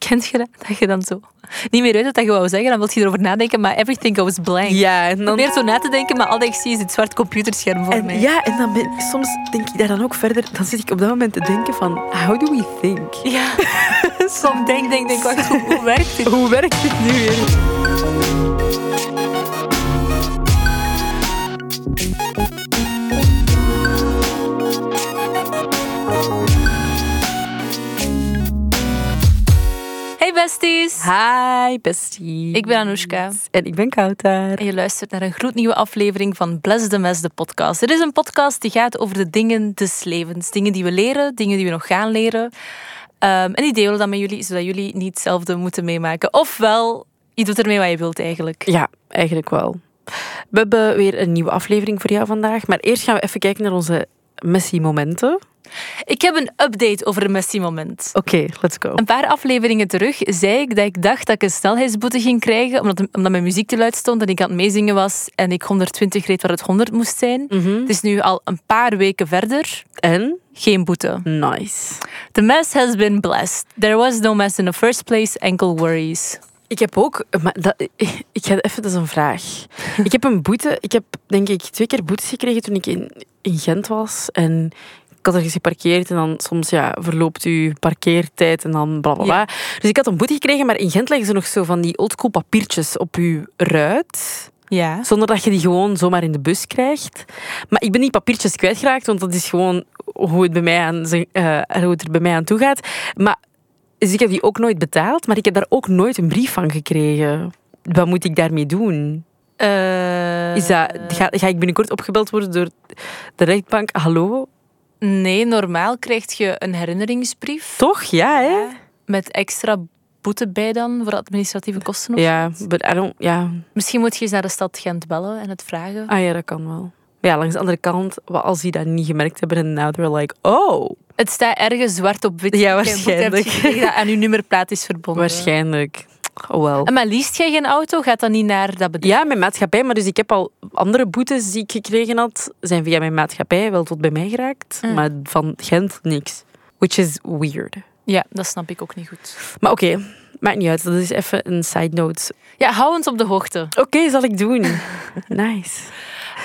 Kent je dat? Dat je dan zo niet meer weet wat je wou zeggen, dan wil je erover nadenken, maar everything goes blank. Ja, en dan... Probeer zo na te denken, maar al dat ik zie is het zwart computerscherm voor En, mij. ja, en dan ben, soms denk ik daar dan ook verder. Dan zit ik op dat moment te denken van, how do we think? Ja. Soms denk, denk, denk, wacht, hoe, hoe werkt dit? Hoe werkt dit nu weer? Besties! Hi, bestie. Ik ben Anoushka. En ik ben Kouter. En je luistert naar een gloednieuwe aflevering van Bless the Mess, de podcast. Het is een podcast die gaat over de dingen des levens. Dingen die we leren, dingen die we nog gaan leren. Ehm, en die delen we dan met jullie, zodat jullie niet hetzelfde moeten meemaken. Ofwel, je doet ermee wat je wilt eigenlijk. Ja, eigenlijk wel. We hebben weer een nieuwe aflevering voor jou vandaag. Maar eerst gaan we even kijken naar onze messy momenten. Ik heb een update over een messy moment. Oké, let's go. Een paar afleveringen terug zei ik dat ik dacht dat ik een snelheidsboete ging krijgen, omdat, omdat mijn muziek te luid stond en ik aan het meezingen was en ik 120 reed waar het 100 moest zijn. Het is nu al een paar weken verder. En? Geen boete. Nice. The mess has been blessed. There was no mess in the first place, enkel worries. Ik heb ook, maar dat, ik ga even, dat is een vraag. Ik heb een boete, ik heb denk ik twee keer boetes gekregen toen ik in, in Gent was. En ik had ergens geparkeerd en dan soms ja, verloopt uw parkeertijd en dan bla bla bla. Ja. Dus ik had een boete gekregen, maar in Gent leggen ze nog zo van die oldschool papiertjes op uw ruit. Ja. Zonder dat je die gewoon zomaar in de bus krijgt. Maar ik ben die papiertjes kwijtgeraakt, want dat is gewoon hoe het, bij mij aan, eh, hoe het er bij mij aan toe gaat. Maar, dus ik heb die ook nooit betaald, maar ik heb daar ook nooit een brief van gekregen. Wat moet ik daarmee doen? Eh, Is dat, ga, ga ik binnenkort opgebeld worden door de rechtbank? Hallo? Nee, normaal krijg je een herinneringsbrief Toch? Ja, hè? met extra boete bij dan voor administratieve kosten. Of Ja, but I don't, ja. Misschien moet je eens naar de stad Gent bellen en het vragen. Ah ja, dat kan wel. Maar ja, langs de andere kant, wat als die dat niet gemerkt hebben en now they're like, oh, Het staat ergens zwart op wit. Ja, waarschijnlijk. Dat aan uw nummerplaat is verbonden. waarschijnlijk. Oh wel. En maar liest jij geen auto? Gaat dat niet naar dat bedrijf? Ja, mijn maatschappij. Maar dus ik heb al andere boetes die ik gekregen had, zijn via mijn maatschappij wel tot bij mij geraakt. Mm. Maar van Gent niks. Which is weird. Ja, dat snap ik ook niet goed. Maar oké, maakt niet uit. Dat is even een side note. Ja, hou ons op de hoogte. Oké, zal ik doen. nice.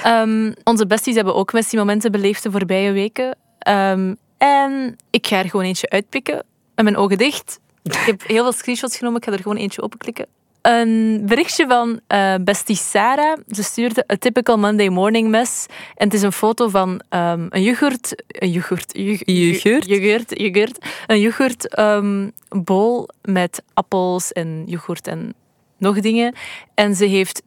Ehm, onze besties hebben ook momenten beleefd de voorbije weken. Ehm, en ik ga er gewoon eentje uitpikken. Met mijn ogen dicht. Ik heb heel veel screenshots genomen. Ik ga er gewoon eentje openklikken. Een berichtje van eh, bestie Sarah. Ze stuurde a typical Monday morning mess. En het is een foto van ehm, een yoghurt... Een yoghurt? Yoghurt? Yoghurt? Yoghurt. Een yoghurt ehm, bol met appels en yoghurt en nog dingen. En ze heeft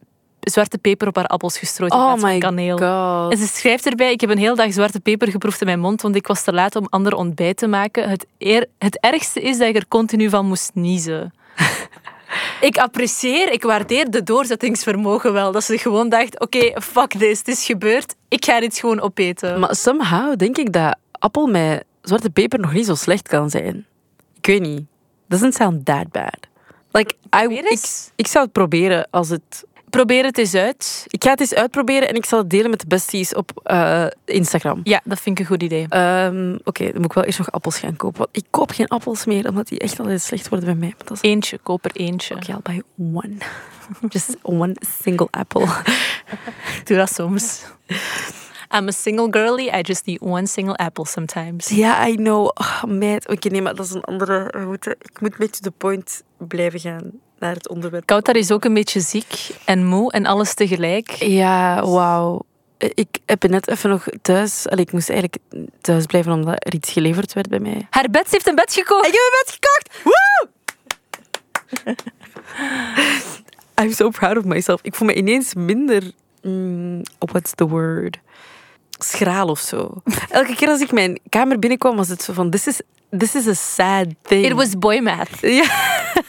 zwarte peper op haar appels gestrooid in Oh plaats van my kaneel. god. En ze schrijft erbij, ik heb een hele dag zwarte peper geproefd in mijn mond, want ik was te laat om ander ontbijt te maken. Het, eer- het ergste is dat ik er continu van moest niezen. ik apprecieer, ik waardeer de doorzettingsvermogen wel. Dat ze gewoon dacht, oké, fuck this, het is gebeurd. Ik ga dit gewoon opeten. Maar somehow denk ik dat appel met zwarte peper nog niet zo slecht kan zijn. Ik weet niet. Doesn't sound that bad. Like, I, ik, ik zou het proberen als het Probeer het eens uit. Ik ga het eens uitproberen en ik zal het delen met de besties op eh, Instagram. Ja, dat vind ik een goed idee. Ehm, Oké, dan moet ik wel eerst nog appels gaan kopen. Want ik koop geen appels meer, omdat die echt altijd slecht worden bij mij. Maar dat is... Eentje, koop er eentje. Oké, I'll buy one. Just one single apple. Doe dat soms. I'm a single girly, I just need one single apple sometimes. Ja, I know. Oh, meid. Oké, nee, maar dat is een andere route. Ik moet mee to the point blijven gaan naar het onderwerp. Is ook een beetje ziek en moe en alles tegelijk. Ja, wauw. Ik heb net even nog thuis... Allee, ik moest eigenlijk thuis blijven omdat er iets geleverd werd bij mij. Haar bed, heeft een bed gekocht. Ik heb een bed gekocht! Woe! I'm so proud of myself. Ik voel me ineens minder... mm, what's the word? Schraal of zo. Elke keer als ik mijn kamer binnenkwam, was het zo van... This is, this is a sad thing. It was boy math. Ja.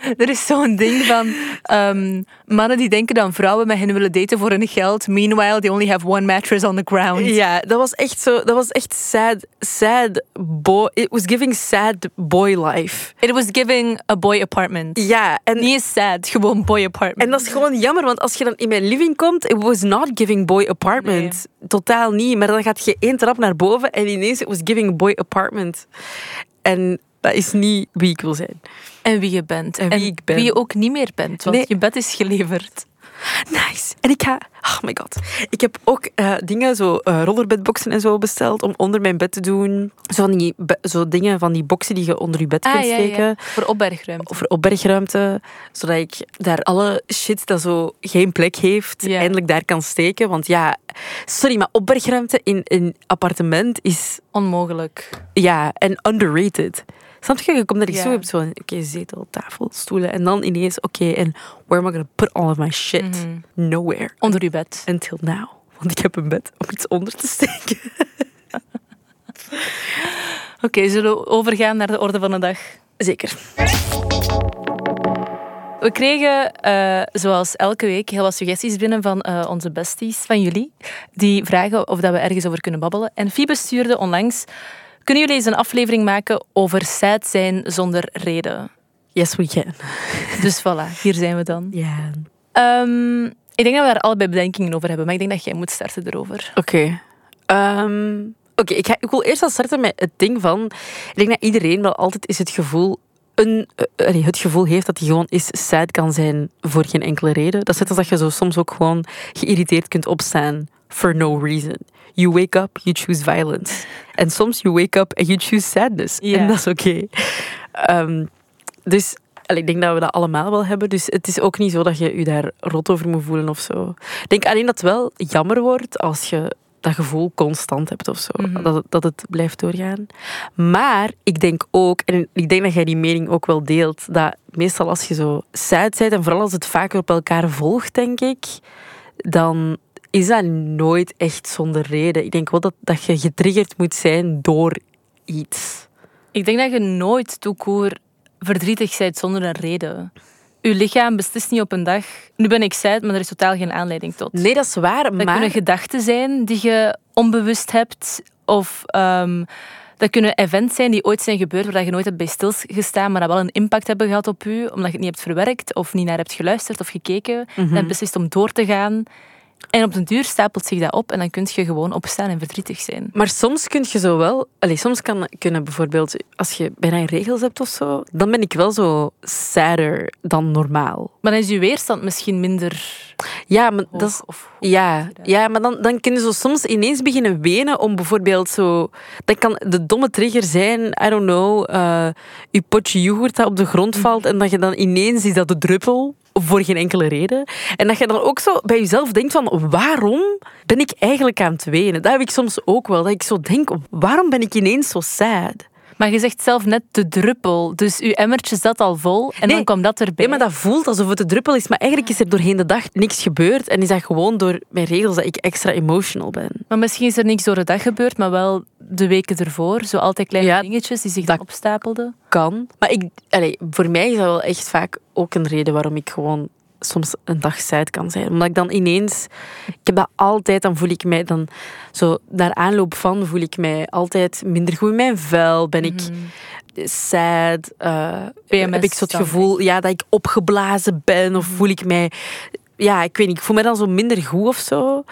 Er is zo'n ding van ehm, mannen die denken dat vrouwen met hen willen daten voor hun geld. Meanwhile, they only have one mattress on the ground. ja, dat was echt zo... Dat was echt sad, sad boy... It was giving sad boy life. It was giving a boy apartment. Ja, en... Niet eens sad, gewoon boy apartment. En dat is gewoon jammer, want als je dan in mijn living komt, it was not giving boy apartment. Totaal niet. Maar dan gaat je één trap naar boven en ineens it was giving boy apartment. En Dat is niet wie ik wil zijn. En wie je bent. En wie ik ben. wie je ook niet meer bent, want Nee. je bed is geleverd. Nice. En ik ga... Oh my god. Ik heb ook eh, dingen, zo eh, rollerbedboxen en zo besteld om onder mijn bed te doen. Zo, van die, zo dingen van die boxen die je onder je bed kunt steken. Voor opbergruimte. Voor opbergruimte. Zodat ik daar alle shit dat zo geen plek heeft, Ja. eindelijk daar kan steken. Want ja, sorry, maar opbergruimte in een appartement is... Onmogelijk. Ja, en underrated. Snap je? Je komt daar Ja. zo, hebt zo oké, zetel, tafel, stoelen. En dan ineens, oké, en where am I gonna put all of my shit? Mhm. Nowhere. Onder je bed. Until now. Want ik heb een bed om iets onder te steken. Oké, zullen we overgaan naar de orde van de dag? Zeker. We kregen, eh, zoals elke week, heel wat suggesties binnen van eh, onze besties, van jullie. Die vragen of dat we ergens over kunnen babbelen. En Fibe stuurde onlangs... Kunnen jullie eens een aflevering maken over sad zijn zonder reden? Yes, we can. Dus voilà, hier zijn we dan. Ja. Ehm, ik denk dat we daar allebei bedenkingen over hebben, maar ik denk dat jij moet starten erover. Oké. Ehm, Oké, ik, ik wil eerst al starten met het ding van... Ik denk dat iedereen wel altijd is het gevoel... Een, eh, het gevoel heeft dat hij gewoon is sad kan zijn voor geen enkele reden. Dat is net als dat je zo soms ook gewoon geïrriteerd kunt opstaan for no reason. You wake up, you choose violence. En soms you wake up and you choose sadness. En dat is oké. Dus ik denk dat we dat allemaal wel hebben. Dus het is ook niet zo dat je je daar rot over moet voelen of zo. Ik denk alleen dat het wel jammer wordt als je dat gevoel constant hebt of zo. Mhm. dat, het, dat het blijft doorgaan. Maar ik denk ook, en ik denk dat jij die mening ook wel deelt, dat meestal als je zo sad bent en vooral als het vaker op elkaar volgt, denk ik, dan is dat nooit echt zonder reden. Ik denk wel dat, dat je getriggerd moet zijn door iets. Ik denk dat je nooit toekoer verdrietig bent zonder een reden. Je lichaam beslist niet op een dag. Nu ben ik sad, maar er is totaal geen aanleiding tot. Nee, dat is waar, Dat maar... kunnen gedachten zijn die je onbewust hebt. Of ehm, dat kunnen events zijn die ooit zijn gebeurd, waar je nooit hebt bij stilgestaan, maar dat wel een impact hebben gehad op je, omdat je het niet hebt verwerkt of niet naar hebt geluisterd of gekeken. Mhm. En hebt beslist om door te gaan. En op den duur stapelt zich dat op en dan kun je gewoon opstaan en verdrietig zijn. Maar soms kun je zo wel... Allee, soms kan kunnen bijvoorbeeld... Als je bijna regels hebt of zo, dan ben ik wel zo sadder dan normaal. Maar dan is je weerstand misschien minder Ja, maar hoog. dat is... of, Ja, ja, maar dan, dan kun je zo soms ineens beginnen wenen om bijvoorbeeld zo... Dat kan de domme trigger zijn, I don't know, eh je potje yoghurt dat op de grond valt en dat je dan ineens is dat de druppel voor geen enkele reden. En dat je dan ook zo bij jezelf denkt van, waarom ben ik eigenlijk aan het wenen? Dat heb ik soms ook wel, dat ik zo denk, waarom ben ik ineens zo sad? Maar je zegt zelf net de druppel. Dus je emmertje zat al vol en Nee. dan kwam dat erbij. Nee, maar dat voelt alsof het de druppel is, maar eigenlijk is er doorheen de dag niks gebeurd en is dat gewoon door mijn regels dat ik extra emotional ben. Maar misschien is er niks door de dag gebeurd, maar wel de weken ervoor. Zo altijd kleine Ja, dingetjes die zich dan dat- opstapelden. kan. Maar ik, voor mij is dat wel echt vaak ook een reden waarom ik gewoon soms een dag sad kan zijn. Omdat ik dan ineens... Ik heb dat altijd, dan voel ik mij dan... Zo, daar aanloop van voel ik mij altijd minder goed in mijn vel. Ben ik sad. eh, PMS heb ik zo het gevoel ja, dat ik opgeblazen ben. Of voel ik mij... Ja, ik weet niet. Ik voel me dan zo minder goed of zo.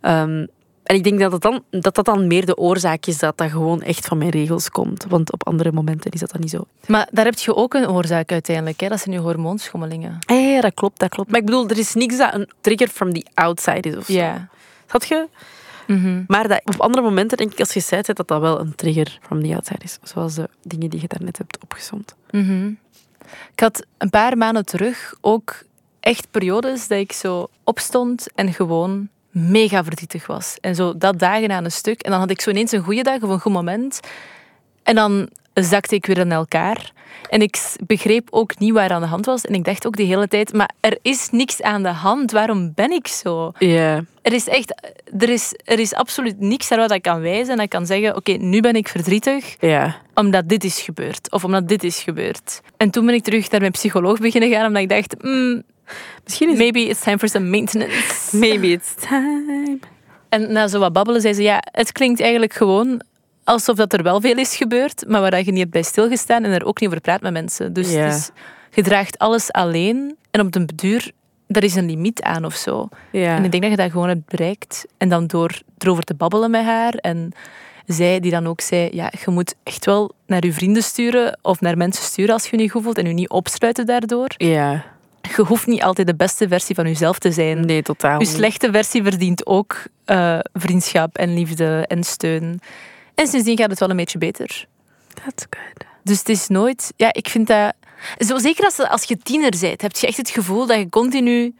Ehm, en ik denk dat, het dan, dat dat dan meer de oorzaak is dat dat gewoon echt van mijn regels komt. Want op andere momenten is dat dan niet zo. Maar daar heb je ook een oorzaak uiteindelijk. Hè? Dat zijn je hormoonschommelingen. Ja, ja, dat klopt, dat klopt. Maar ik bedoel, er is niks dat een trigger from the outside is of zo. Ja. Snap je? Mhm. Maar dat, op andere momenten denk ik, als je bent, dat dat wel een trigger from the outside is. Zoals de dingen die je daarnet hebt opgezond. Mhm. Ik had een paar maanden terug ook echt periodes dat ik zo opstond en gewoon mega verdrietig was. En zo dat dagen aan een stuk. En dan had ik zo ineens een goede dag of een goed moment. En dan zakte ik weer in elkaar. En ik begreep ook niet waar aan de hand was. En ik dacht ook de hele tijd, maar er is niks aan de hand. Waarom ben ik zo? Ja. Er is echt, er is, er is absoluut niks naar wat ik kan wijzen. En dat ik kan zeggen, oké, nu ben ik verdrietig Ja. omdat dit is gebeurd. Of omdat dit is gebeurd. En toen ben ik terug naar mijn psycholoog beginnen gaan, omdat ik dacht, mm, Misschien is maybe it's time for some maintenance. Maybe it's time. En na zo wat babbelen zei ze, ja, het klinkt eigenlijk gewoon alsof dat er wel veel is gebeurd, maar waar dat je niet hebt bij stilgestaan en er ook niet over praat met mensen. Dus Ja. het is, je draagt alles alleen en op den beduur, daar is een limiet aan of zo. Ja. En ik denk dat je dat gewoon hebt bereikt. En dan door erover te babbelen met haar en, zij die dan ook zei, ja, je moet echt wel naar je vrienden sturen of naar mensen sturen als je je niet goed voelt en je niet opsluiten daardoor. Ja. Je hoeft niet altijd de beste versie van jezelf te zijn. Nee, totaal Je slechte versie verdient ook eh, vriendschap en liefde en steun. En sindsdien gaat het wel een beetje beter. That's good. Dus het is nooit... Ja, ik vind dat... Zo, zeker als, als je tiener bent, heb je echt het gevoel dat je continu...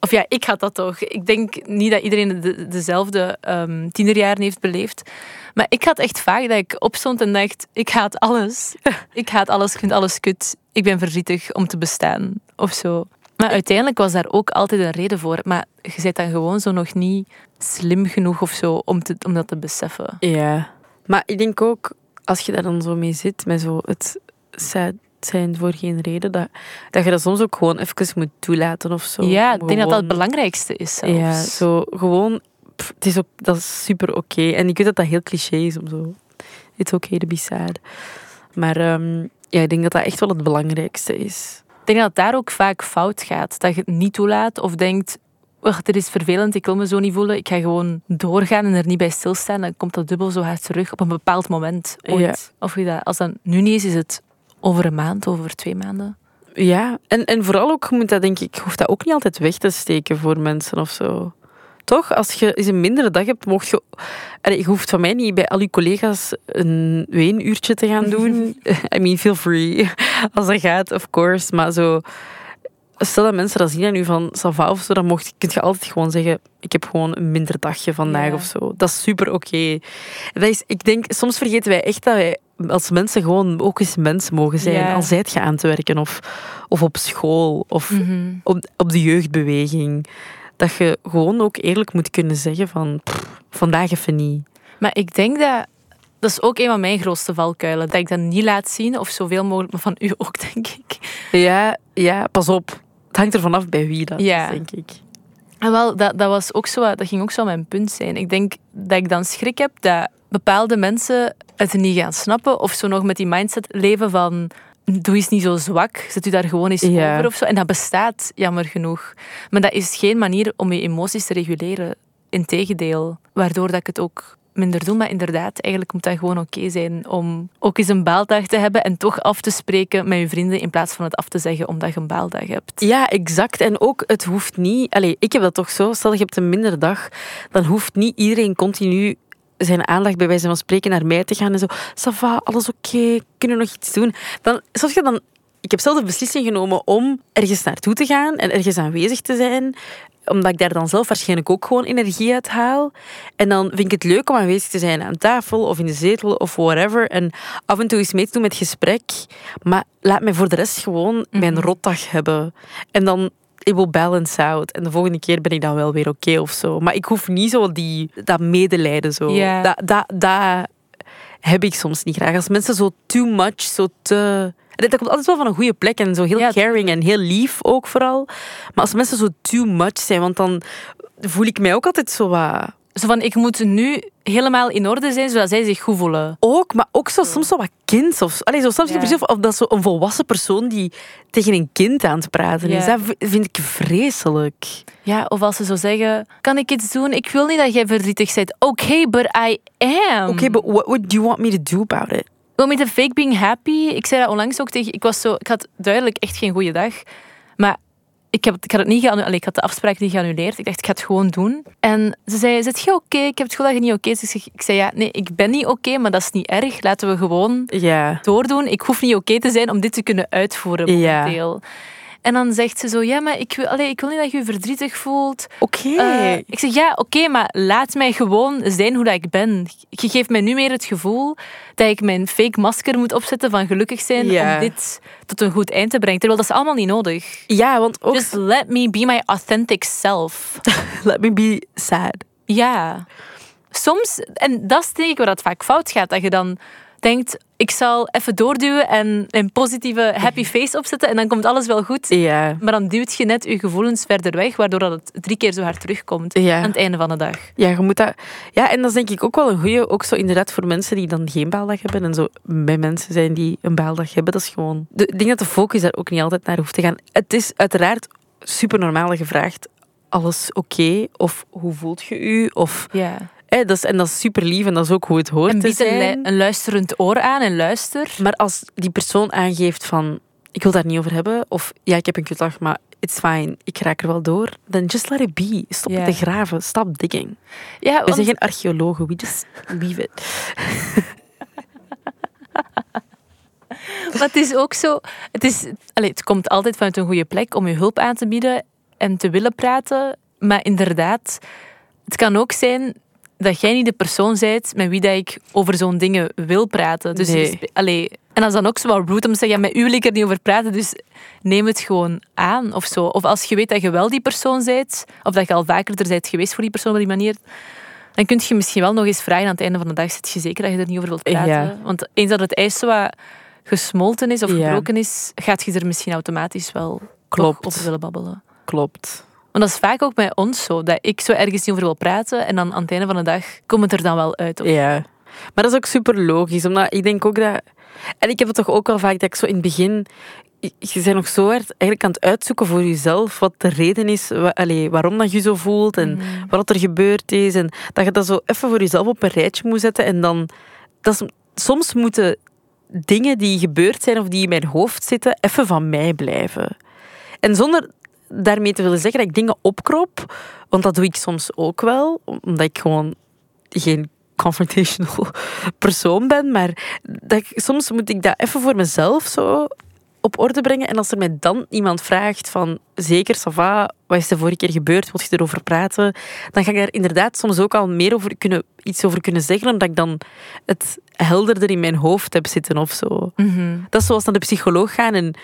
Of ja, ik had dat toch. Ik denk niet dat iedereen de, dezelfde ehm, tienerjaren heeft beleefd. Maar ik had echt vaak dat ik opstond en dacht... Ik haat alles. Ik haat alles. Ik vind alles kut. Ik ben verdrietig om te bestaan. Of zo. Maar uiteindelijk was daar ook altijd een reden voor. Maar je bent dan gewoon zo nog niet slim genoeg of zo om, te, om dat te beseffen. Ja. Maar ik denk ook, als je daar dan zo mee zit, met zo het sad zijn voor geen reden, dat, dat je dat soms ook gewoon even moet toelaten of zo. Ja, ik denk dat dat het belangrijkste is zelfs. Ja, zo gewoon, pff, het is ook, dat is super oké. En ik weet dat dat heel cliché is om zo, it's okay to be sad. Maar ehm, ja, ik denk dat dat echt wel het belangrijkste is. Ik denk dat daar ook vaak fout gaat. Dat je het niet toelaat of denkt... Wacht, dit is vervelend, ik wil me zo niet voelen. Ik ga gewoon doorgaan en er niet bij stilstaan. Dan komt dat dubbel zo hard terug op een bepaald moment. Ooit. Ja. Of je dat, als dat nu niet is, is het over een maand, over twee maanden. Ja, en, en vooral ook, moet dat denk ik, hoeft dat ook niet altijd weg te steken voor mensen of zo. Toch? Als je eens een mindere dag hebt, mocht je... Allee, je hoeft van mij niet bij al je collega's een weenuurtje te gaan doen. I mean, feel free. Als dat gaat, of course. Maar zo... Stel dat mensen dat zien aan u van Sava of zo, dan mocht, kun je altijd gewoon zeggen: Ik heb gewoon een minder dagje vandaag Ja. of zo. Dat is super oké. Dat is, Ik denk, soms vergeten wij echt dat wij als mensen gewoon ook eens mensen mogen zijn. Ja. Al zijt je aan het werken of, of op school of op, op de jeugdbeweging. Dat je gewoon ook eerlijk moet kunnen zeggen van pff, vandaag even niet. Maar ik denk dat... Dat is ook een van mijn grootste valkuilen. Dat ik dat niet laat zien, of zoveel mogelijk, maar van u ook, denk ik. Ja, ja, pas op. Het hangt er vanaf bij wie dat Ja. is, denk ik. En wel, dat, dat, was ook zo, dat ging ook zo mijn punt zijn. Ik denk dat ik dan schrik heb dat bepaalde mensen het niet gaan snappen of zo nog met die mindset leven van doe eens niet zo zwak, zet u daar gewoon eens Ja. over of zo. En dat bestaat, jammer genoeg. Maar dat is geen manier om je emoties te reguleren. Integendeel, waardoor dat ik het ook minder doe. Maar inderdaad, eigenlijk moet dat gewoon oké zijn om ook eens een baaldag te hebben en toch af te spreken met je vrienden in plaats van het af te zeggen omdat je een baaldag hebt. Ja, exact. En ook, het hoeft niet... Allee, ik heb dat toch zo. Stel, je hebt een minder dag, dan hoeft niet iedereen continu zijn aandacht bij wijze van spreken naar mij te gaan en zo. Sava, alles oké, kunnen we nog iets doen? Dan, zoals je dan... Ik heb zelf de beslissing genomen om ergens naartoe te gaan en ergens aanwezig te zijn omdat ik daar dan zelf waarschijnlijk ook gewoon energie uit haal. En dan vind ik het leuk om aanwezig te zijn aan tafel of in de zetel of whatever. En af en toe eens mee te doen met gesprek. Maar laat mij voor de rest gewoon mijn rotdag hebben. En dan it will balance out. En de volgende keer ben ik dan wel weer oké of zo. Maar ik hoef niet zo die, dat medelijden zo. Dat, dat, dat heb ik soms niet graag. Als mensen zo too much, zo te... Dat komt altijd wel van een goede plek en zo heel Ja, caring en heel lief ook vooral. Maar als mensen zo too much zijn, want dan voel ik mij ook altijd zo wat... Zo van, ik moet nu helemaal in orde zijn, zodat zij zich goed voelen. Ook, maar ook zo, soms zo wat kind. Of, allee, zo, soms Ja. zo- of dat zo een volwassen persoon die tegen een kind aan het praten is. Ja. Dat vind ik vreselijk. Ja, of als ze zo zeggen, kan ik iets doen? Ik wil niet dat jij verdrietig bent. Oké, but I am. Oké, but what would you want me to do about it? Wil met de fake being happy? Ik zei dat onlangs ook tegen... Ik, was zo, ik had duidelijk echt geen goede dag. Maar ik, heb, ik, had het niet geannu- Allee, ik had de afspraak niet geannuleerd. Ik dacht, ik ga het gewoon doen. En ze zei, zit je oké? Ik heb het gevoel dat je niet oké is. Dus ik, ik zei, ja, nee, ik ben niet oké, maar dat is niet erg. Laten we gewoon Ja. doordoen. Ik hoef niet oké te zijn om dit te kunnen uitvoeren Ja. momenteel. En dan zegt ze zo, ja, maar ik wil, allee, ik wil niet dat je je verdrietig voelt. Oké. Eh, ik zeg, ja, oké, maar laat mij gewoon zijn hoe dat ik ben. Je geeft mij nu meer het gevoel dat ik mijn fake masker moet opzetten van gelukkig zijn om dit tot een goed eind te brengen. Terwijl dat is allemaal niet nodig. ja, want ook... Just let me be my authentic self. Let me be sad. Ja. Soms, en dat is denk ik waar dat vaak fout gaat, dat je dan denkt, ik zal even doorduwen en een positieve happy face opzetten en dan komt alles wel goed. Ja. Maar dan duwt je net je gevoelens verder weg, waardoor dat het drie keer zo hard terugkomt Ja. aan het einde van de dag. Ja, je moet dat... Ja, en dat is denk ik ook wel een goeie, ook zo inderdaad voor mensen die dan geen baaldag hebben en zo bij mensen zijn die een baaldag hebben, dat is gewoon... De, ik denk dat de focus daar ook niet altijd naar hoeft te gaan. Het is uiteraard super normaal gevraagd, alles oké? Of hoe voelt je u? Of Ja. Hè, dat is, en dat is super lief en dat is ook hoe het hoort En te bied een, zijn. een luisterend oor aan en luister. Maar als die persoon aangeeft van... Ik wil daar niet over hebben. Of ja, ik heb een kutdag, maar it's fine. Ik raak er wel door. Dan just let it be. Stop met te graven. Stop digging. Ja, We zijn geen archeologen. We just leave it. Maar het is ook zo. Het, is, allee, het komt altijd vanuit een goede plek om je hulp aan te bieden en te willen praten. Maar inderdaad, het kan ook zijn dat jij niet de persoon bent met wie dat ik over zo'n dingen wil praten. Dus Nee. allee, en is dan ook zo wel rude om te zeggen, ja, met u wil ik er niet over praten, dus neem het gewoon aan of zo. Of als je weet dat je wel die persoon bent, of dat je al vaker er bent geweest voor die persoon op die manier, dan kun je misschien wel nog eens vragen aan het einde van de dag, zit je zeker dat je er niet over wilt praten? Ja. Want eens dat het ijs zo wat gesmolten is of Ja. gebroken is, gaat je er misschien automatisch wel Klopt. over willen babbelen. Klopt. Want dat is vaak ook bij ons zo, dat ik zo ergens niet over wil praten en dan aan het einde van de dag komt het er dan wel uit. Of- Ja. Maar dat is ook super logisch. Omdat ik denk ook dat... En ik heb het toch ook wel vaak dat ik zo in het begin... Je bent nog zo hard eigenlijk aan het uitzoeken voor jezelf wat de reden is wa- allee, waarom dat je zo voelt en Mhm. wat er gebeurd is. En dat je dat zo even voor jezelf op een rijtje moet zetten. En dan... Dat is, soms moeten dingen die gebeurd zijn of die in mijn hoofd zitten, even van mij blijven. En zonder daarmee te willen zeggen dat ik dingen opkrop, want dat doe ik soms ook wel, omdat ik gewoon geen confrontational persoon ben, maar dat ik, soms moet ik dat even voor mezelf zo op orde brengen. En als er mij dan iemand vraagt van, zeker, Sava, wat is de vorige keer gebeurd, wil je erover praten? Dan ga ik daar inderdaad soms ook al meer over kunnen, iets over kunnen zeggen, omdat ik dan het helderder in mijn hoofd heb zitten of zo. Mhm. Dat is zoals naar de psycholoog gaan en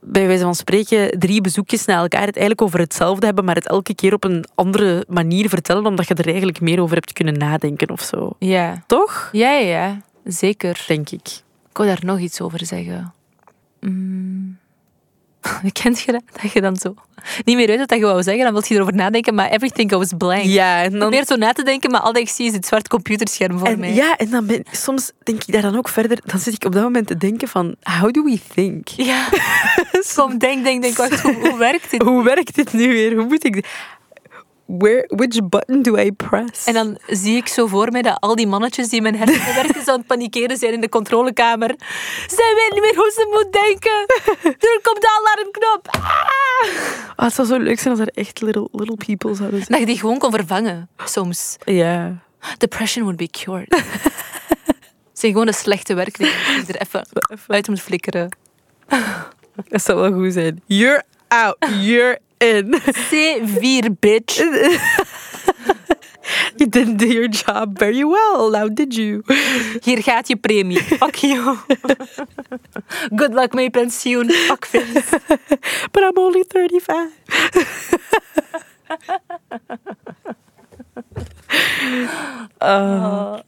bij wijze van spreken drie bezoekjes na elkaar het eigenlijk over hetzelfde hebben, maar het elke keer op een andere manier vertellen, omdat je er eigenlijk meer over hebt kunnen nadenken of zo. Ja. Toch? Ja, ja, ja, zeker. Denk ik. Ik wou daar nog iets over zeggen. Mm. Kent je dat? Dat je dan zo niet meer uit wat je wou zeggen, dan wil je erover nadenken, maar everything goes blank. Ja, en dan... probeer zo na te denken, maar al dat ik zie is het zwart computerscherm voor En, mij. ja, en dan ben, soms denk ik daar dan ook verder, dan zit ik op dat moment te denken van, how do we think? Ja. Kom, denk, denk, denk, wacht, hoe, hoe werkt dit? Hoe werkt dit nu weer? Hoe moet ik... Where, which button do I press? En dan zie ik zo voor mij dat al die mannetjes die in mijn hersenen werken, zo aan het panikeren zijn in de controlekamer. Zij weet niet meer hoe ze moet denken. Er komt de alarmknop. Ah! Ah, het zou zo leuk zijn als er echt little, little people zouden zijn. Dat je die gewoon kon vervangen, soms. Ja. Depression would be cured. Het zijn gewoon de slechte werknemers die er even uit moet flikkeren. Dat zou wel goed zijn. You're out. You're in. C4, bitch. You didn't do your job very well. Now did you? Hier gaat je premie. Fuck you. Good luck met je pensioen. Fuck face. But I'm only 35. Uh,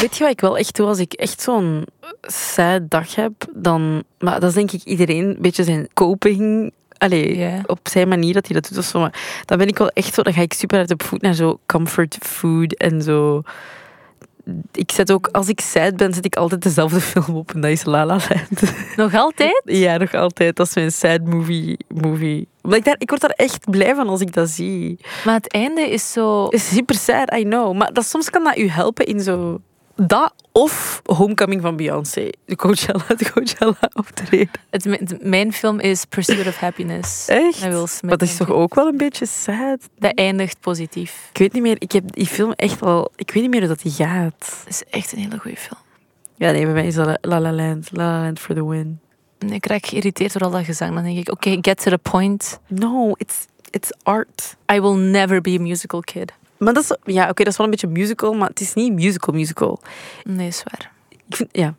Weet je wat ik wel echt doe als ik echt zo'n sad dag heb? Dan, maar dat is denk ik iedereen een beetje zijn coping. Allee, op zijn manier dat hij dat doet of zo. Maar dan ben ik wel echt zo, dan ga ik super hard op voet naar zo comfort food en zo. Ik zet ook, als ik sad ben, zet ik altijd dezelfde film op en dat is La La Land. Nog altijd? Ja, nog altijd. Dat is mijn sad movie. movie. Ik, daar, ik word daar echt blij van als ik dat zie. Maar het einde is zo... Is super sad, I know. Maar dat, soms kan dat u helpen in zo... Dat of Homecoming van Beyoncé. De Coachella, de Coachella optreden. Het, mijn film is Pursuit of Happiness. Echt? Will Smith, Maar dat is toch ook wel een beetje sad? Dat eindigt positief. Ik weet niet meer, ik heb die film echt al... Ik weet niet meer hoe dat die gaat. Het is echt een hele goede film. Ja, nee, bij mij is dat La La Land. La La Land for the win. Ik raak geïrriteerd door al dat gezang. Dan denk ik, oké, get to the point. No, it's, it's art. I will never be a musical kid. Maar dat is... Ja, oké, dat is wel een beetje musical, maar het is niet musical musical. Nee, is waar. Ik vind, ja,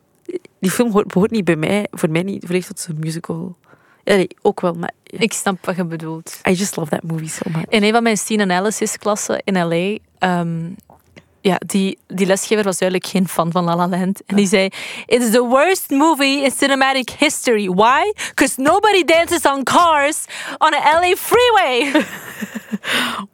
die film hoort, behoort niet bij mij, voor mij niet volledig tot zo'n musical. Ja, nee, ook wel, maar Ik snap wat je bedoelt. I just love that movie so much. In een van mijn scene analysis klassen in L.A., ehm, ja, die, die lesgever was duidelijk geen fan van La La Land. En die zei, it's the worst movie in cinematic history. Why? Because nobody dances on cars on a LA freeway.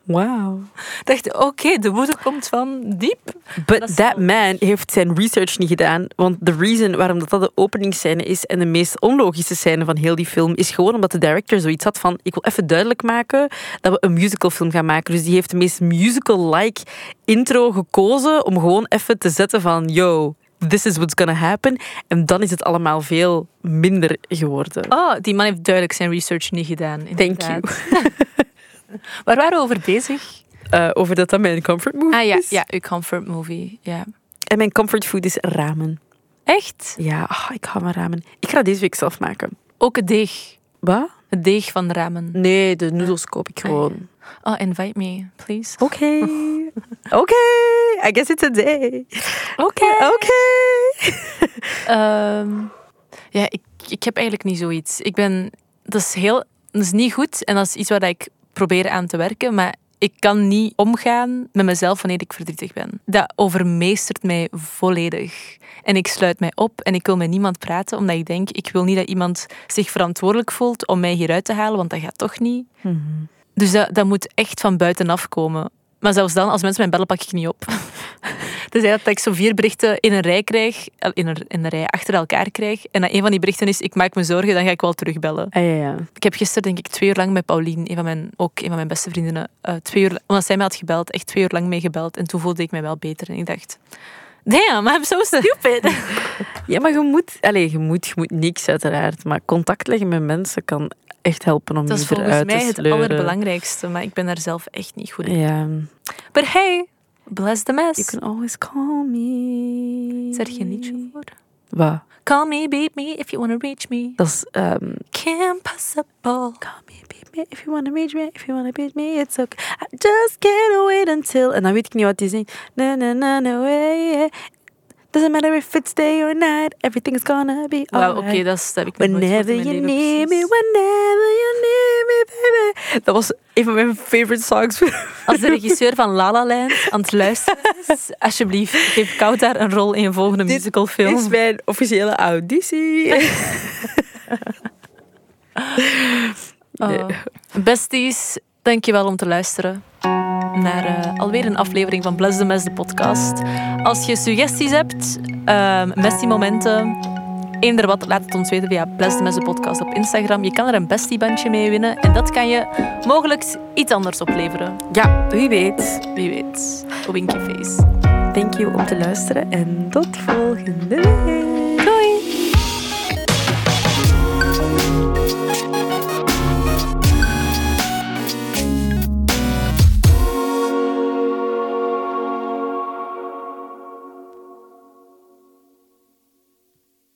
Wauw. Ik dacht, oké, de woede komt van diep. But Dat that wel- man heeft zijn research niet gedaan. Want de reason waarom dat, dat de openingsscène is en de meest onlogische scène van heel die film, is gewoon omdat de director zoiets had van: ik wil even duidelijk maken dat we een musicalfilm gaan maken. Dus die heeft de meest musical-like intro gekozen om gewoon even te zetten van: yo, this is what's gonna happen. En dan is het allemaal veel minder geworden. Oh, die man heeft duidelijk zijn research niet gedaan. Thank inderdaad. Waar waren we over bezig? Eh, over dat dat mijn comfort movie Ah ja, is. ja, uw comfort movie. Ja. En mijn comfort food is ramen. Echt? Ja, ah, ik hou van ramen. Ik ga deze week zelf maken. Ook het deeg. Wat? Het deeg van ramen. Nee, de noedels koop ik gewoon. Oh, invite me, please. Oké. Oké. I guess it's a day. Oké. Oké. Ehm, ja, ik, ik heb eigenlijk niet zoiets. Ik ben... Dat is heel... Dat is niet goed en dat is iets waar ik probeer aan te werken, maar ik kan niet omgaan met mezelf wanneer ik verdrietig ben. Dat overmeestert mij volledig. En ik sluit mij op en ik wil met niemand praten, omdat ik denk, ik wil niet dat iemand zich verantwoordelijk voelt om mij hieruit te halen, want dat gaat toch niet. Dus dat, dat moet echt van buitenaf komen. Maar zelfs dan, als mensen mij bellen, pak ik niet op. Dus dat ik zo vier berichten in een rij krijg, eh, in een, in een rij achter elkaar krijg. En dat een van die berichten is, ik maak me zorgen, dan ga ik wel terugbellen. Ah, ja, ja. Ik heb gisteren denk ik twee uur lang met Paulien, een van mijn, ook een van mijn beste vriendinnen, eh, twee uur, omdat zij mij had gebeld, echt twee uur lang mee gebeld. En toen voelde ik mij wel beter. En ik dacht, damn, I'm so stupid. Ja, maar je moet, allez, je moet, je moet niks uiteraard. Maar contact leggen met mensen kan echt helpen om Dat je is volgens eruit mij te het sleuren. allerbelangrijkste, maar ik ben daar zelf echt niet goed in. Ja. But hey, bless the mess. You can always call me. Is daar geen liedje voor? Wat? Call me, beat me, if you wanna reach me. Dat is... ehm, Can't possible. Call me, beat me, if you wanna reach me, if you wanna beat me, it's okay. I just can't wait until... En dan weet ik niet wat die zingt. Na, na, na, na, way. Doesn't matter if it's day or night, everything's gonna be alright. oké, dat, is- dat heb ik Whenever you need me, precies. whenever you need me, baby. Dat was een van mijn favorite songs. Als de regisseur van La La Land aan het luisteren is, alsjeblieft, geef Koud daar een rol in een volgende Dit musicalfilm. is mijn officiële auditie. Oh. Besties, dankjewel om te luisteren naar eh, alweer een aflevering van Bless the Mess, de podcast. Als je suggesties hebt, ehm bestie-momenten, eender wat, laat het ons weten via Bless the Mess, de podcast op Instagram. Je kan er een bestie-bandje mee winnen en dat kan je mogelijk iets anders opleveren. Ja, wie weet. Wie weet. Winky face. Thank you om te luisteren en tot volgende week.